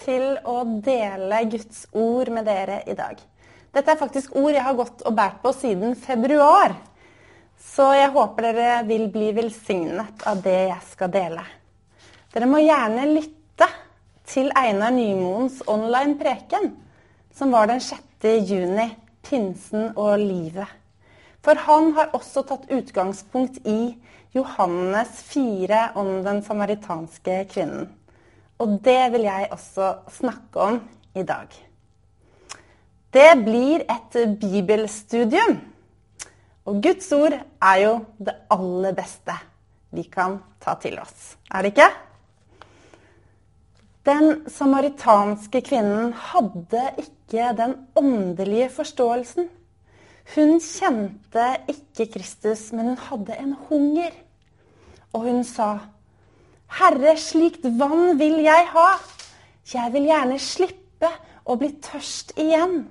til å dele Guds ord med dere i dag. Dette er faktisk ord jeg har gått og båret på siden februar. Så jeg håper dere vil bli velsignet av det jeg skal dele. Dere må gjerne lytte til Einar Nymoens online preken, som var den 6. juni, pinsen og livet. For han har også tatt utgangspunkt i Johannes 4 om den samaritanske kvinnen. Og det vil jeg også snakke om i dag. Det blir et bibelstudium. Og Guds ord er jo det aller beste vi kan ta til oss. Er det ikke? Den samaritanske kvinnen hadde ikke den åndelige forståelsen. Hun kjente ikke Kristus, men hun hadde en hunger. Og hun sa, 'Herre, slikt vann vil jeg ha. Jeg vil gjerne slippe å bli tørst igjen.'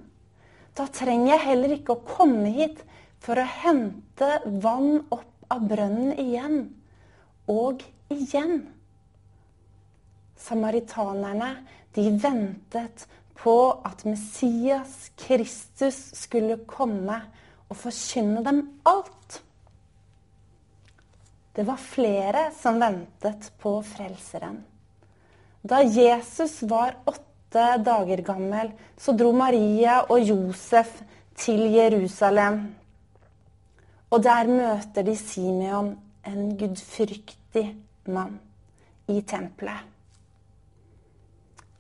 Da trenger jeg heller ikke å komme hit for å hente vann opp av brønnen igjen og igjen. Samaritanerne, de ventet på at Messias, Kristus, skulle komme og forkynne dem alt. Det var flere som ventet på Frelseren. Da Jesus var åtte dager gammel, så dro Maria og Josef til Jerusalem. Og der møter de Simeon, en gudfryktig mann, i tempelet.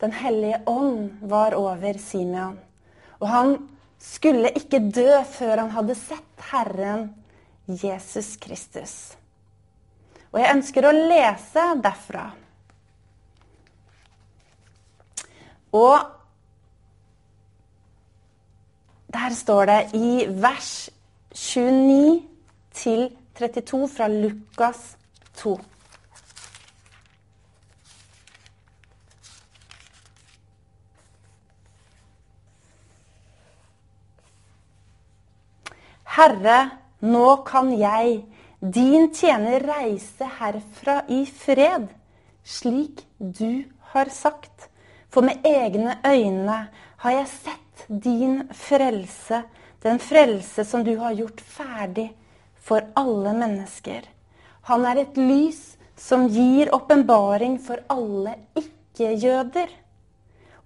Den hellige ånd var over Simeon, og han skulle ikke dø før han hadde sett Herren Jesus Kristus. Og jeg ønsker å lese derfra. Og der står det i vers 29 til 32 fra Lukas 2. Herre, nå kan jeg, din tjener, reise herfra i fred, slik du har sagt. For med egne øyne har jeg sett din frelse, den frelse som du har gjort ferdig for alle mennesker. Han er et lys som gir åpenbaring for alle ikke-jøder.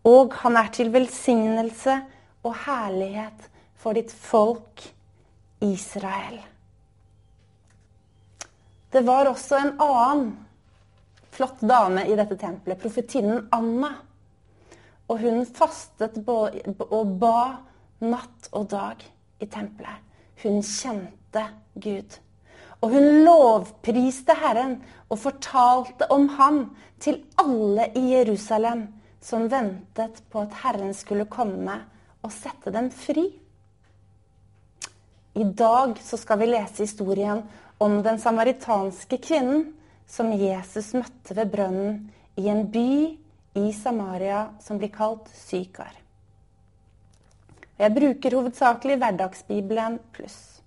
Og han er til velsignelse og herlighet for ditt folk Israel. Det var også en annen flott dame i dette tempelet, profetinnen Anna. Og hun fastet og ba natt og dag i tempelet. Hun kjente Gud. Og hun lovpriste Herren og fortalte om Han til alle i Jerusalem som ventet på at Herren skulle komme og sette dem fri. I dag så skal vi lese historien om den samaritanske kvinnen som Jesus møtte ved brønnen i en by i Samaria som blir kalt Sykar. Jeg bruker hovedsakelig Hverdagsbibelen pluss.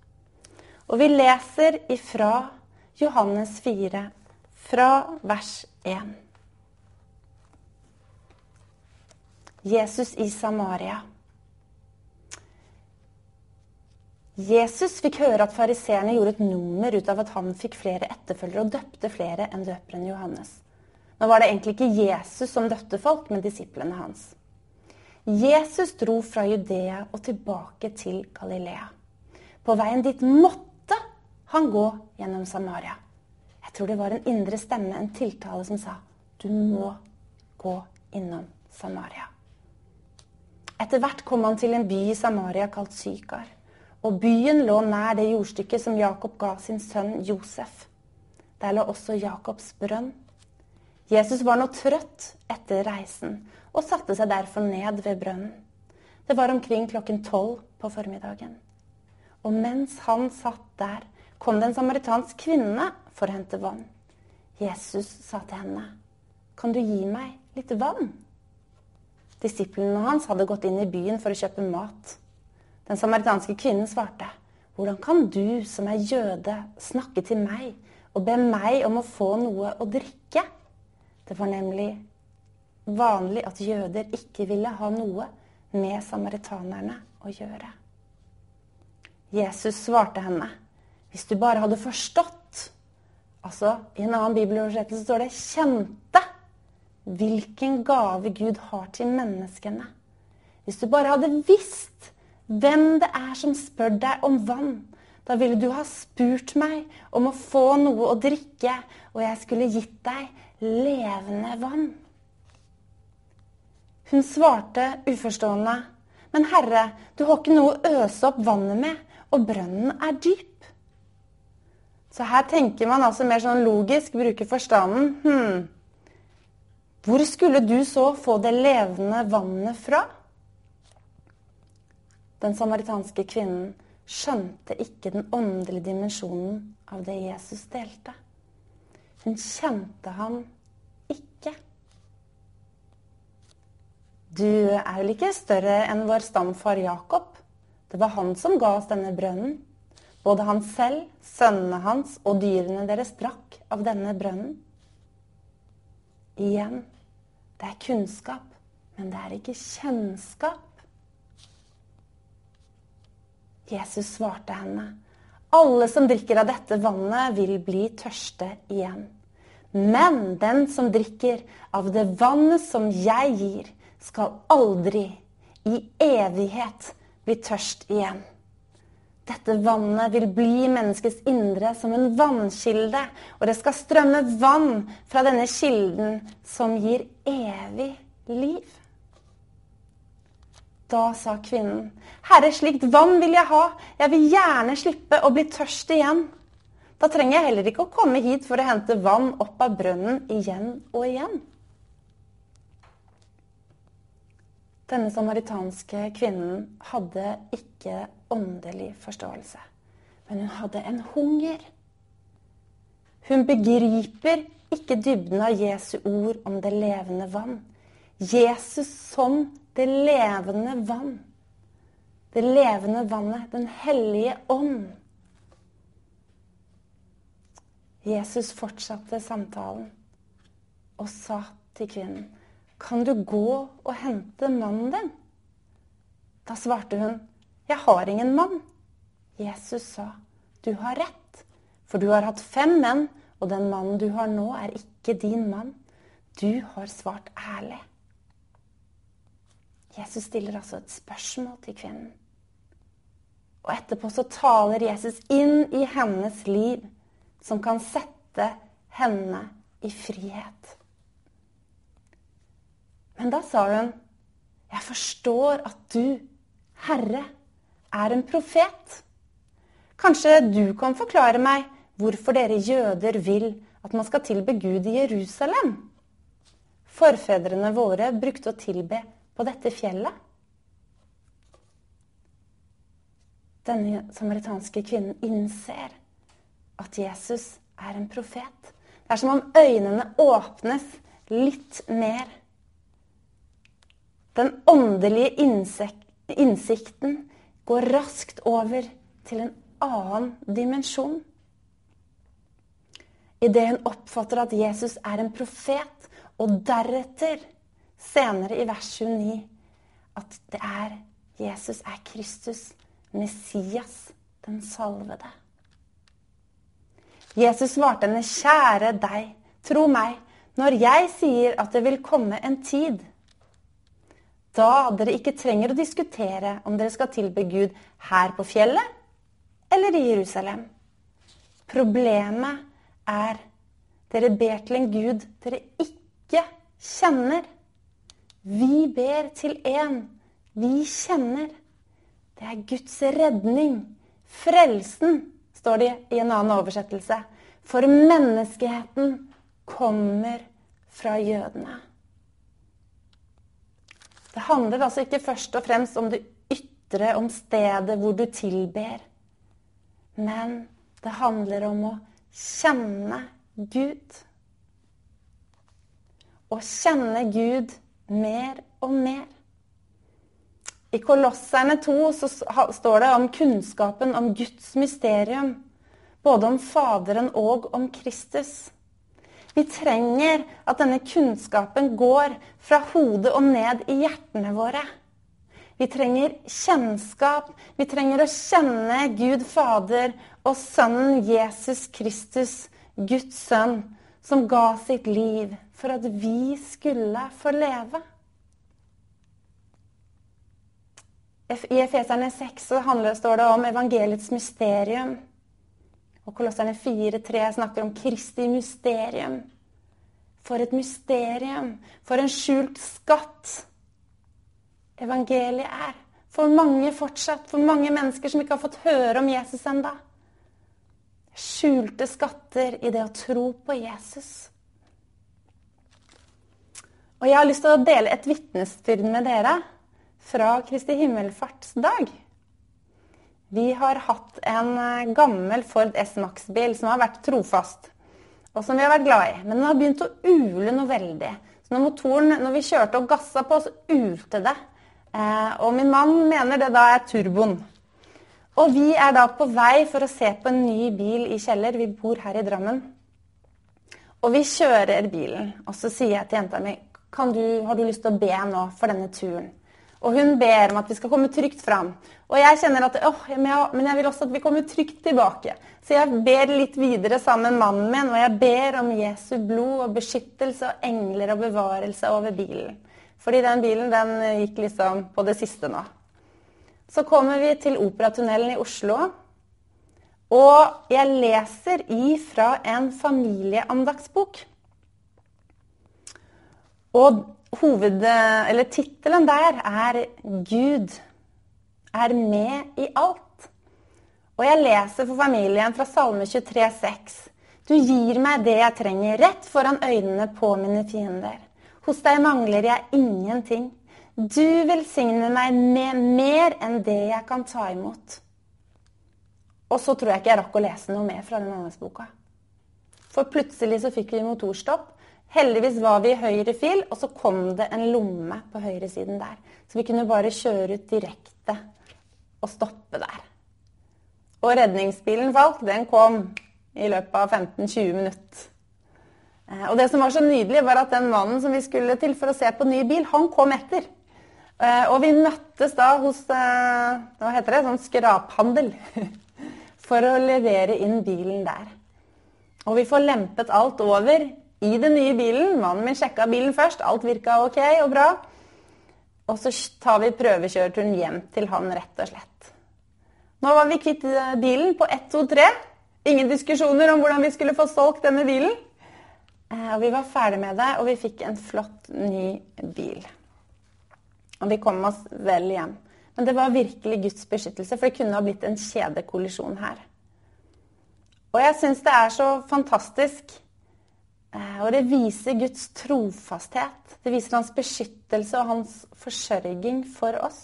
Og vi leser ifra Johannes 4, fra vers 1. Jesus i Samaria. Jesus fikk høre at fariseerne gjorde et nummer ut av at han fikk flere etterfølgere og døpte flere enn døperen Johannes. Nå var det egentlig ikke Jesus som døpte folk, men disiplene hans. Jesus dro fra Judea og tilbake til Galilea. På veien dit måtte han gå gjennom Samaria. Jeg tror det var en indre stemme, en tiltale, som sa du må gå innom Samaria. Etter hvert kom han til en by i Samaria kalt Sykar. Og byen lå nær det jordstykket som Jakob ga sin sønn Josef. Der lå også Jakobs brønn. Jesus var nå trøtt etter reisen og satte seg derfor ned ved brønnen. Det var omkring klokken tolv på formiddagen. Og mens han satt der, kom det en samaritansk kvinne for å hente vann. Jesus sa til henne, 'Kan du gi meg litt vann?' Disiplene hans hadde gått inn i byen for å kjøpe mat. Den samaritanske kvinnen svarte, 'Hvordan kan du som er jøde, snakke til meg og be meg om å få noe å drikke?' Det var nemlig vanlig at jøder ikke ville ha noe med samaritanerne å gjøre. Jesus svarte henne, hvis du bare hadde forstått Altså, I en annen bibeloversettelse står det 'kjente' hvilken gave Gud har til menneskene. Hvis du bare hadde visst hvem det er som spør deg om vann, da ville du ha spurt meg om å få noe å drikke, og jeg skulle gitt deg levende vann. Hun svarte uforstående, men herre, du har ikke noe å øse opp vannet med, og brønnen er dyp. Så her tenker man altså mer sånn logisk, bruker forstanden. Hm, hvor skulle du så få det levende vannet fra? Den samaritanske kvinnen skjønte ikke den åndelige dimensjonen av det Jesus delte. Hun kjente ham ikke. Du er vel ikke større enn vår stamfar Jakob? Det var han som ga oss denne brønnen. Både han selv, sønnene hans og dyrene deres drakk av denne brønnen. Igjen, det er kunnskap, men det er ikke kjennskap. Jesus svarte henne, alle som drikker av dette vannet, vil bli tørste igjen. Men den som drikker av det vannet som jeg gir, skal aldri i evighet bli tørst igjen. Dette vannet vil bli menneskets indre som en vannkilde, og det skal strømme vann fra denne kilden som gir evig liv. Da sa kvinnen, Herre, slikt vann vil jeg ha, jeg vil gjerne slippe å bli tørst igjen. Da trenger jeg heller ikke å komme hit for å hente vann opp av brønnen igjen og igjen. Denne samaritanske kvinnen hadde ikke åndelig forståelse, men hun hadde en hunger. Hun begriper ikke dybden av Jesu ord om det levende vann. Jesus som det levende vann. Det levende vannet, Den hellige ånd. Jesus fortsatte samtalen og sa til kvinnen, 'Kan du gå og hente mannen din?' Da svarte hun, 'Jeg har ingen mann.' Jesus sa, 'Du har rett, for du har hatt fem menn, og den mannen du har nå, er ikke din mann. Du har svart ærlig.' Jesus stiller altså et spørsmål til kvinnen. Og etterpå så taler Jesus inn i hennes liv som kan sette henne i frihet. Men da sa hun, 'Jeg forstår at du, Herre, er en profet.' Kanskje du kan forklare meg hvorfor dere jøder vil at man skal tilbe Gud i Jerusalem? Forfedrene våre brukte å tilbe på dette fjellet. Denne samaritanske kvinnen innser at Jesus er en profet. Det er som om øynene åpnes litt mer. Den åndelige innsikten går raskt over til en annen dimensjon. Idet hun oppfatter at Jesus er en profet, og deretter, senere i vers 29, at det er Jesus er Kristus, Messias, den salvede. Jesus svarte henne, 'Kjære deg, tro meg, når jeg sier at det vil komme en tid' da dere ikke trenger å diskutere om dere skal tilbe Gud her på fjellet eller i Jerusalem. Problemet er dere ber til en Gud dere ikke kjenner. Vi ber til en vi kjenner. Det er Guds redning. Frelsen står det i en annen oversettelse. For menneskeheten kommer fra jødene. Det handler altså ikke først og fremst om det ytre, om stedet hvor du tilber. Men det handler om å kjenne Gud. Å kjenne Gud mer og mer. I Kolosserne 2 så står det om kunnskapen om Guds mysterium. Både om Faderen og om Kristus. Vi trenger at denne kunnskapen går fra hodet og ned i hjertene våre. Vi trenger kjennskap. Vi trenger å kjenne Gud Fader og Sønnen Jesus Kristus, Guds sønn, som ga sitt liv for at vi skulle få leve. I Efeserne 6 så handler, står det om evangeliets mysterium. Og Kolosserne 4,3 snakker om Kristi mysterium. For et mysterium! For en skjult skatt evangeliet er. For mange fortsatt, for mange mennesker som ikke har fått høre om Jesus enda. Skjulte skatter i det å tro på Jesus. Og jeg har lyst til å dele et vitnesbyrd med dere fra Kristi himmelfartsdag. Vi har hatt en eh, gammel Ford S-Max-bil som har vært trofast, og som vi har vært glad i. Men den har begynt å ule noe veldig. Så når motoren, når vi kjørte og gassa på, så ulte det. Eh, og min mann mener det da er turboen. Og vi er da på vei for å se på en ny bil i Kjeller. Vi bor her i Drammen. Og vi kjører bilen, og så sier jeg til jenta mi du, har du lyst til å be nå for denne turen? Og hun ber om at vi skal komme trygt fram. Og jeg kjenner at åh, men jeg vil også at vi kommer trygt tilbake. Så jeg ber litt videre sammen med mannen min, og jeg ber om Jesu blod og beskyttelse og engler og bevarelse over bilen. Fordi den bilen den gikk liksom på det siste nå. Så kommer vi til Operatunnelen i Oslo. Og jeg leser ifra en familieandaktsbok. Og hoved... Tittelen der er 'Gud er med i alt'. Og jeg leser for familien fra Salme 23, 23,6. Du gir meg det jeg trenger, rett foran øynene på mine fiender. Hos deg mangler jeg ingenting. Du velsigner meg med mer enn det jeg kan ta imot. Og så tror jeg ikke jeg rakk å lese noe mer fra den andaktsboka. For plutselig så fikk vi motorstopp, Heldigvis var vi i høyre fil, og så kom det en lomme på høyresiden der. Så vi kunne bare kjøre ut direkte og stoppe der. Og redningsbilen Falk, den kom i løpet av 15-20 minutter. Eh, og det som var så nydelig, var at den mannen som vi skulle til for å se på ny bil, han kom etter. Eh, og vi møttes da hos eh, hva heter det, sånn skraphandel for å levere inn bilen der. Og vi får lempet alt over i den nye bilen. Mannen min sjekka bilen først. Alt virka ok og bra. Og så tar vi prøvekjøreturen hjem til han, rett og slett. Nå var vi kvitt eh, bilen på 1, 2, 3. Ingen diskusjoner om hvordan vi skulle få solgt denne bilen. Og vi var ferdig med det, og vi fikk en flott ny bil. Og vi kom oss vel hjem. Men det var virkelig Guds beskyttelse, for det kunne ha blitt en kjedekollisjon her. Og jeg syns det er så fantastisk Eh, og det viser Guds trofasthet. Det viser hans beskyttelse og hans forsørging for oss.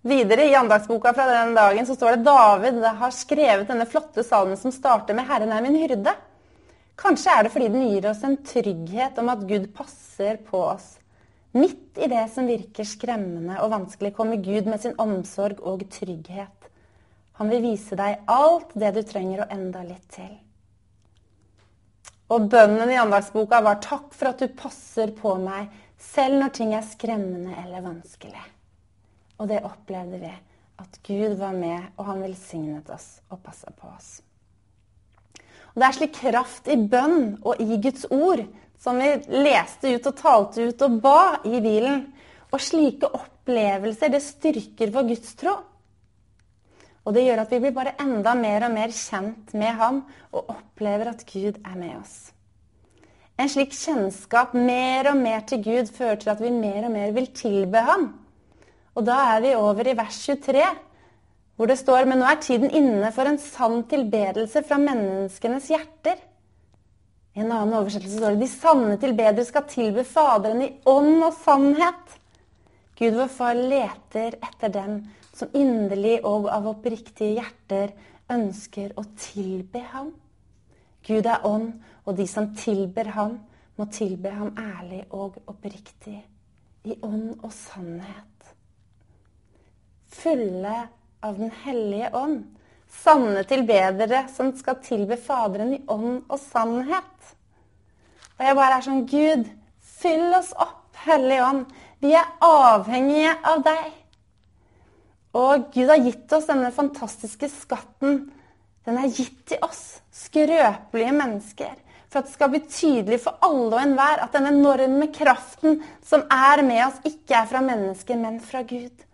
Videre i andagsboka fra den dagen så står det David har skrevet denne flotte salmen som starter med 'Herren er min hyrde'. Kanskje er det fordi den gir oss en trygghet om at Gud passer på oss. Midt i det som virker skremmende og vanskelig, kommer Gud med sin omsorg og trygghet. Han vil vise deg alt det du trenger og enda litt til. Og bønnen i andagsboka var 'Takk for at du passer på meg, selv når ting er skremmende eller vanskelig'. Og det opplevde vi. At Gud var med, og han velsignet oss og passa på oss. Og Det er slik kraft i bønn og i Guds ord, som vi leste ut og talte ut og ba i bilen. Og slike opplevelser, det styrker vår gudstro. Og det gjør at vi blir bare enda mer og mer kjent med ham og opplever at Gud er med oss. En slik kjennskap mer og mer til Gud fører til at vi mer og mer vil tilbe ham. Og da er vi over i vers 23, hvor det står Men nå er tiden inne for en sann tilbedelse fra menneskenes hjerter. I en annen oversettelse står det de sanne tilbedere skal tilbe Faderen i ånd og sannhet. Gud vår Far leter etter dem som inderlig og av oppriktige hjerter ønsker å tilbe ham. Gud er ånd, og de som tilber ham, må tilbe ham ærlig og oppriktig, i ånd og sannhet. Fulle av Den hellige ånd sanne tilbedere som skal tilbe Faderen i ånd og sannhet. Og jeg bare er sånn Gud, fyll oss opp, Hellige Ånd. Vi er avhengige av deg. Og Gud har gitt oss denne fantastiske skatten. Den er gitt til oss, skrøpelige mennesker. For at det skal bli tydelig for alle og enhver at den enorme kraften som er med oss, ikke er fra mennesker, men fra Gud.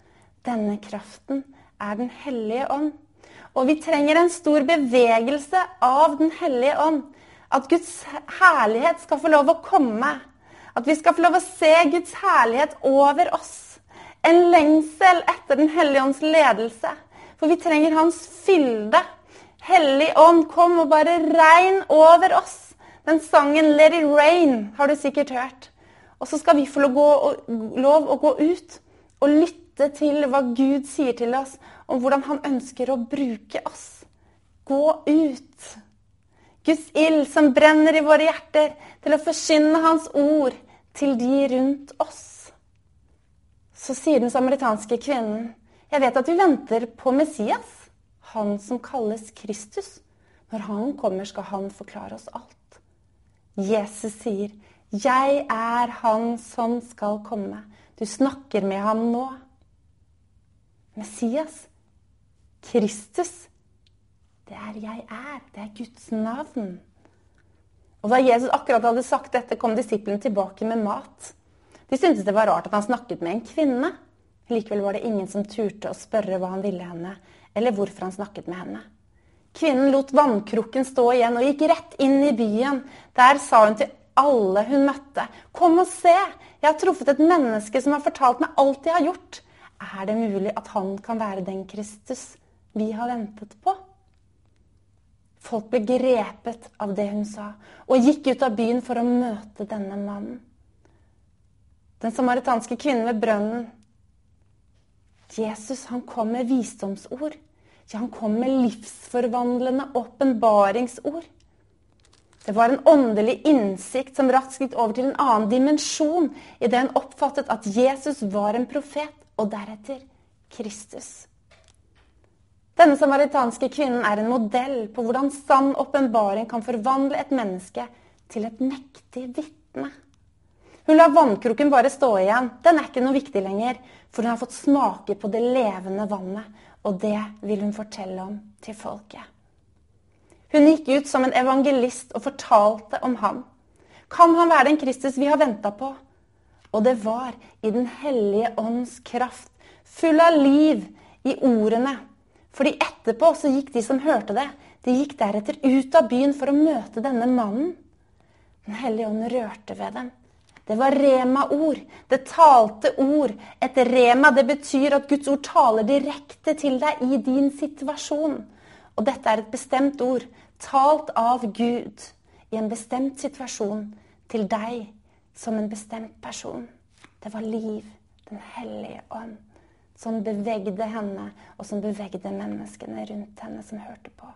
Denne kraften er Den hellige ånd. Og vi trenger en stor bevegelse av Den hellige ånd. At Guds herlighet skal få lov å komme. At vi skal få lov å se Guds herlighet over oss. En lengsel etter Den hellige ånds ledelse. For vi trenger hans fylde. Hellig ånd, kom og bare regn over oss. Den sangen 'Let it rain' har du sikkert hørt. Og så skal vi få lov å gå ut og lytte til hva Gud sier til oss om hvordan han ønsker å bruke oss. Gå ut. Guds ild som brenner i våre hjerter, til å forsyne Hans ord til de rundt oss. Så sier den samaritanske kvinnen, jeg vet at vi venter på Messias, han som kalles Kristus. Når han kommer, skal han forklare oss alt. Jesus sier, 'Jeg er han som skal komme'. Du snakker med ham nå. Messias, Kristus, det er 'jeg er'. Det er Guds navn. Og Da Jesus akkurat hadde sagt dette, kom disiplene tilbake med mat. De syntes det var rart at han snakket med en kvinne. Likevel var det ingen som turte å spørre hva han ville henne, eller hvorfor han snakket med henne. Kvinnen lot vannkrukken stå igjen og gikk rett inn i byen. Der sa hun til alle hun møtte, 'Kom og se! Jeg har truffet et menneske som har fortalt meg alt jeg har gjort.' Er det mulig at han kan være den Kristus vi har ventet på. Folk ble grepet av det hun sa, og gikk ut av byen for å møte denne mannen. Den samaritanske kvinnen ved brønnen. Jesus han kom med visdomsord. Ja, han kom med livsforvandlende åpenbaringsord. Det var en åndelig innsikt som raskt gikk over til en annen dimensjon idet hun oppfattet at Jesus var en profet, og deretter Kristus. Denne samaritanske kvinnen er en modell på hvordan sann åpenbaring kan forvandle et menneske til et mektig vitne. Hun lar vannkroken bare stå igjen. Den er ikke noe viktig lenger, for hun har fått smake på det levende vannet, og det vil hun fortelle om til folket. Hun gikk ut som en evangelist og fortalte om ham. Kan han være den Kristus vi har venta på? Og det var i Den hellige ånds kraft, full av liv i ordene fordi etterpå så gikk de som hørte det, de gikk deretter ut av byen for å møte denne mannen. Den hellige ånd rørte ved dem. Det var rema-ord. Det talte ord. Et rema det betyr at Guds ord taler direkte til deg i din situasjon. Og dette er et bestemt ord, talt av Gud i en bestemt situasjon til deg som en bestemt person. Det var liv, Den hellige ånd som bevegde henne, og som bevegde menneskene rundt henne som hørte på.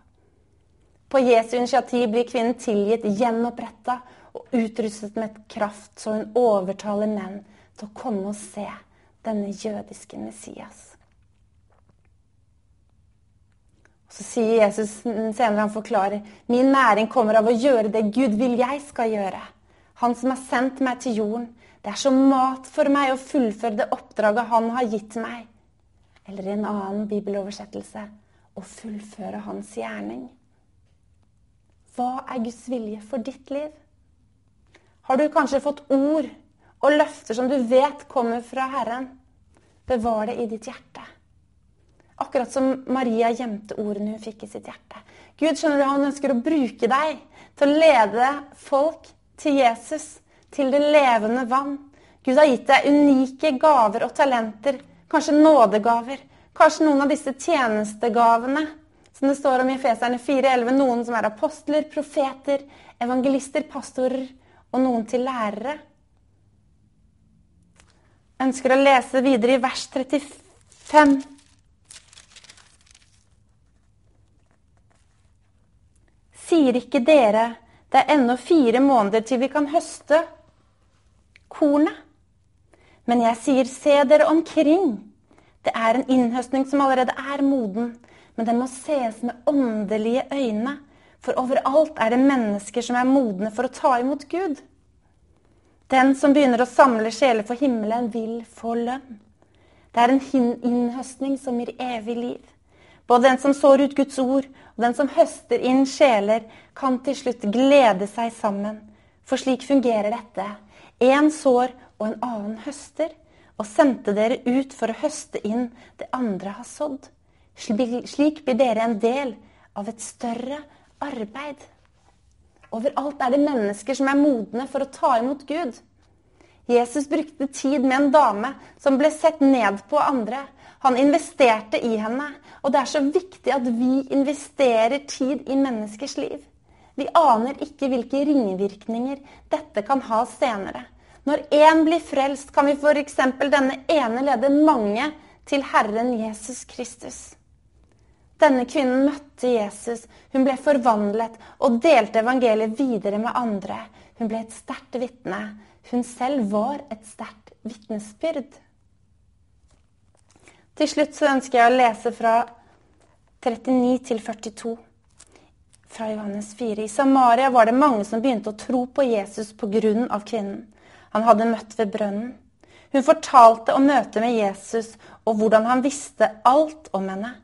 På Jesu initiativ blir kvinnen tilgitt, gjenoppretta og utrustet med kraft, så hun overtaler menn til å komme og se denne jødiske Messias. Så sier Jesus senere, han forklarer, min næring kommer av å gjøre det Gud vil jeg skal gjøre. Han som har sendt meg til jorden. Det er som mat for meg å fullføre det oppdraget han har gitt meg eller i en annen bibeloversettelse å fullføre hans gjerning. Hva er Guds vilje for ditt liv? Har du kanskje fått ord og løfter som du vet kommer fra Herren? Bevar det i ditt hjerte. Akkurat som Maria gjemte ordene hun fikk i sitt hjerte. Gud skjønner du, han ønsker å bruke deg til å lede folk til Jesus, til det levende vann. Gud har gitt deg unike gaver og talenter Kanskje nådegaver. Kanskje noen av disse tjenestegavene som det står om i Efeserne 4,11. Noen som er apostler, profeter, evangelister, pastorer og noen til lærere. Jeg ønsker å lese videre i vers 35. Sier ikke dere det er ennå fire måneder til vi kan høste kornet? Men jeg sier, se dere omkring. Det er en innhøstning som allerede er moden, men den må ses med åndelige øyne. For overalt er det mennesker som er modne for å ta imot Gud. Den som begynner å samle sjeler for himmelen, vil få lønn. Det er en innhøstning som gir evig liv. Både den som sår ut Guds ord, og den som høster inn sjeler, kan til slutt glede seg sammen. For slik fungerer dette. Én sår, og en annen høster. Og sendte dere ut for å høste inn det andre har sådd. Slik blir dere en del av et større arbeid. Overalt er det mennesker som er modne for å ta imot Gud. Jesus brukte tid med en dame som ble sett ned på andre. Han investerte i henne. Og det er så viktig at vi investerer tid i menneskers liv. Vi aner ikke hvilke ringvirkninger dette kan ha senere. Når én blir frelst, kan vi f.eks. denne ene lede mange til Herren Jesus Kristus. Denne kvinnen møtte Jesus, hun ble forvandlet og delte evangeliet videre med andre. Hun ble et sterkt vitne. Hun selv var et sterkt vitnesbyrd. Til slutt så ønsker jeg å lese fra 39 til 42 fra Johannes 4. I Samaria var det mange som begynte å tro på Jesus pga. kvinnen. Han hadde møtt ved brønnen. Hun fortalte om møtet med Jesus og hvordan han visste alt om henne.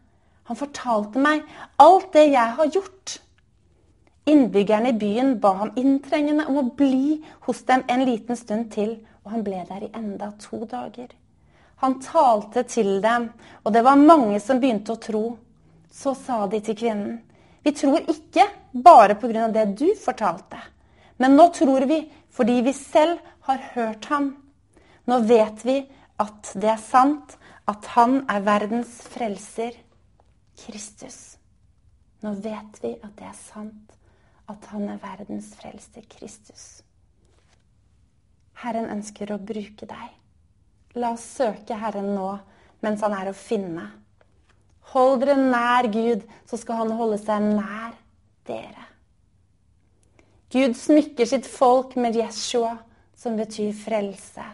Han fortalte meg alt det jeg har gjort. Innbyggerne i byen ba ham inntrengende om å bli hos dem en liten stund til, og han ble der i enda to dager. Han talte til dem, og det var mange som begynte å tro. Så sa de til kvinnen, vi tror ikke bare pga. det du fortalte, men nå tror vi fordi vi selv har hørt ham. Nå vet vi at det er sant, at han er verdens frelser, Kristus. Nå vet vi at det er sant, at han er verdens frelser, Kristus. Herren ønsker å bruke deg. La oss søke Herren nå mens han er å finne. Hold dere nær Gud, så skal han holde seg nær dere. Gud smykker sitt folk med Jeshua, som betyr frelse.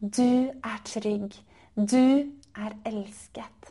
Du er trygg. Du er elsket.